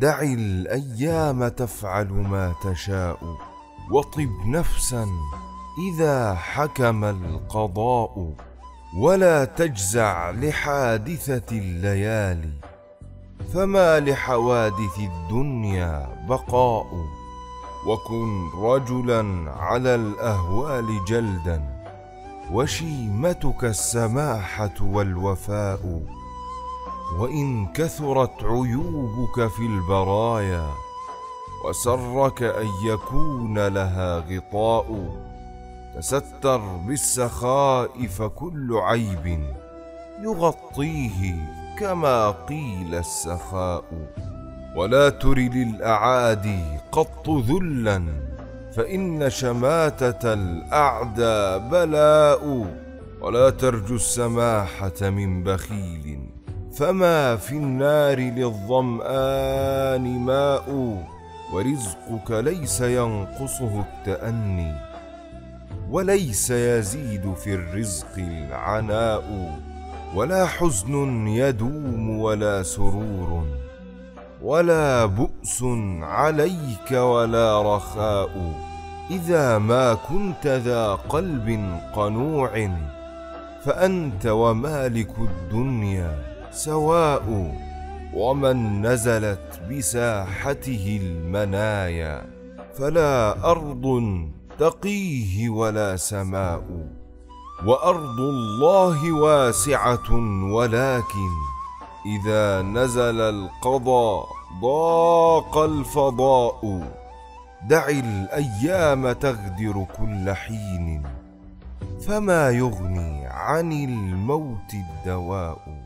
دع الأيام تفعل ما تشاء. وطب نفسا إذا حكم القضاء. ولا تجزع لحادثة الليالي. فما لحوادث الدنيا بقاء. وكن رجلا على الأهوال جلدا. وشيمتك السماحة والوفاء. وإن كثرت عيوبك في البرايا وسرك أن يكون لها غطاء تستر بالسخاء فكل عيب يغطيه كما قيل السخاء. ولا تر للأعادي قط ذلا فإن شماتة الأعدى بلاء. ولا ترجو السماحة من بخيل فما في النار للظمان ماء ورزقك ليس ينقصه التاني وليس يزيد في الرزق العناء ولا حزن يدوم ولا سرور ولا بؤس عليك ولا رخاء اذا ما كنت ذا قلب قنوع فانت ومالك الدنيا سواء ومن نزلت بساحته المنايا فلا أرض تقيه ولا سماء وأرض الله واسعة ولكن إذا نزل القضاء ضاق الفضاء دع الأيام تغدر كل حين فما يغني عن الموت الدواء